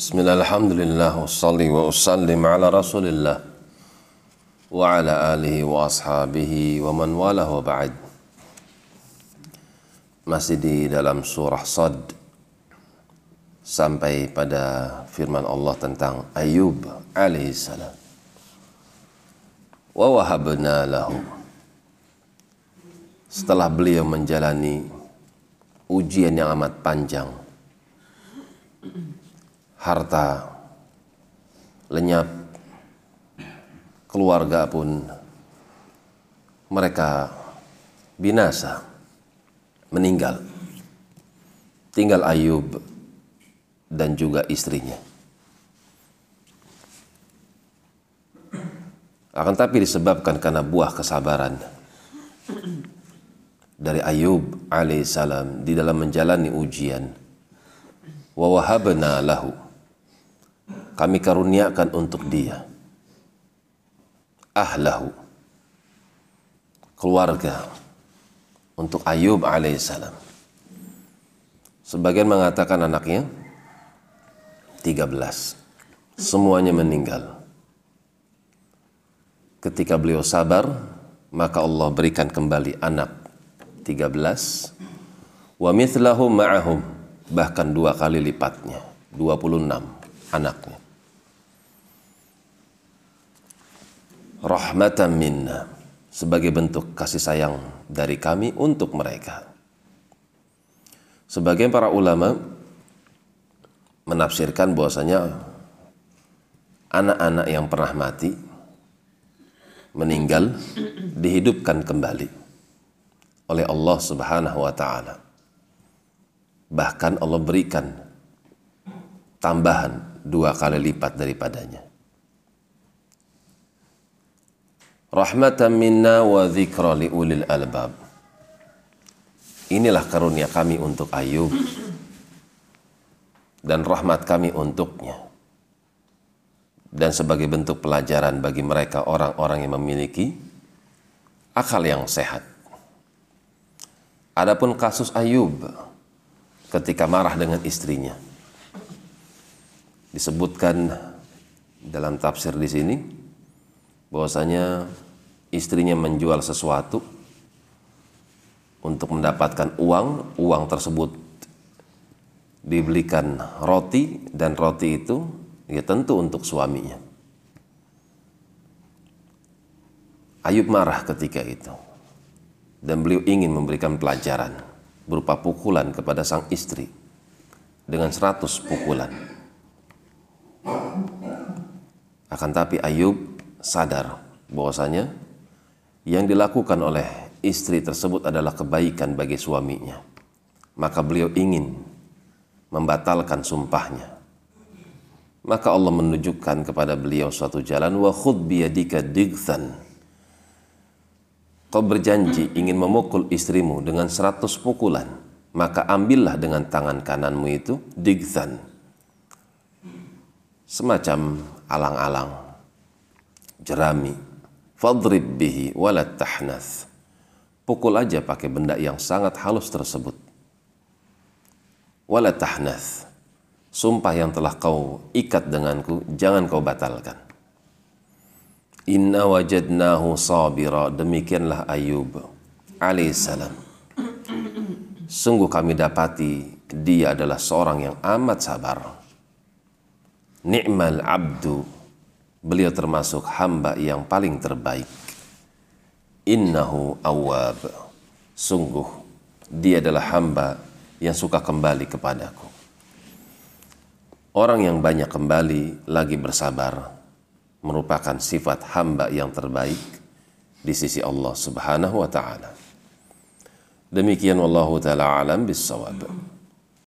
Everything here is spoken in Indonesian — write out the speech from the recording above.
Bismillah, alhamdulillah, wassalli wa usallim ala rasulillah wa ala alihi wa ashabihi wa man walah wa ba'd. Masih di dalam surah Sad Sampai pada firman Allah tentang Ayub alaihissalam Wa wahabna lahu. Setelah beliau menjalani ujian yang amat panjang harta lenyap, keluarga pun mereka binasa, meninggal. Tinggal Ayub dan juga istrinya. Akan tapi disebabkan karena buah kesabaran dari Ayub alaihissalam di dalam menjalani ujian. Wa wahabna lahu kami karuniakan untuk dia. Ahlahu. Keluarga. Untuk Ayub alaihissalam sebagian mengatakan anaknya 13 semuanya meninggal. Ketika beliau sabar maka Allah berikan kembali anak 13 wa mithlahu ma'ahum. Bahkan dua kali lipatnya 26 anaknya rahmatan minna sebagai bentuk kasih sayang dari kami untuk mereka. Sebagian para ulama menafsirkan bahwasanya anak-anak yang pernah mati meninggal dihidupkan kembali oleh Allah Subhanahu wa taala. Bahkan Allah berikan tambahan dua kali lipat daripadanya. Rahmatan minna wa dzikra ulil albab. Inilah karunia kami untuk Ayub dan rahmat kami untuknya. Dan sebagai bentuk pelajaran bagi mereka orang-orang yang memiliki akal yang sehat. Adapun kasus Ayub ketika marah dengan istrinya disebutkan dalam tafsir di sini bahwasanya istrinya menjual sesuatu untuk mendapatkan uang, uang tersebut dibelikan roti dan roti itu ya tentu untuk suaminya. Ayub marah ketika itu dan beliau ingin memberikan pelajaran berupa pukulan kepada sang istri dengan seratus pukulan. Akan tapi Ayub sadar bahwasanya yang dilakukan oleh istri tersebut adalah kebaikan bagi suaminya. Maka beliau ingin membatalkan sumpahnya. Maka Allah menunjukkan kepada beliau suatu jalan wa khud biyadika digthan. Kau berjanji ingin memukul istrimu dengan seratus pukulan, maka ambillah dengan tangan kananmu itu digthan. Semacam alang-alang jerami. Fadrib bihi walat tahnath. Pukul aja pakai benda yang sangat halus tersebut. Walat tahnath. Sumpah yang telah kau ikat denganku jangan kau batalkan. Inna wajadnahu sabira. Demikianlah Ayub alaihissalam sungguh kami dapati dia adalah seorang yang amat sabar. Ni'mal abdu Beliau termasuk hamba yang paling terbaik. Innahu awab. Sungguh, dia adalah hamba yang suka kembali kepadaku. Orang yang banyak kembali lagi bersabar merupakan sifat hamba yang terbaik di sisi Allah Subhanahu wa taala. Demikian wallahu taala alam bisawab.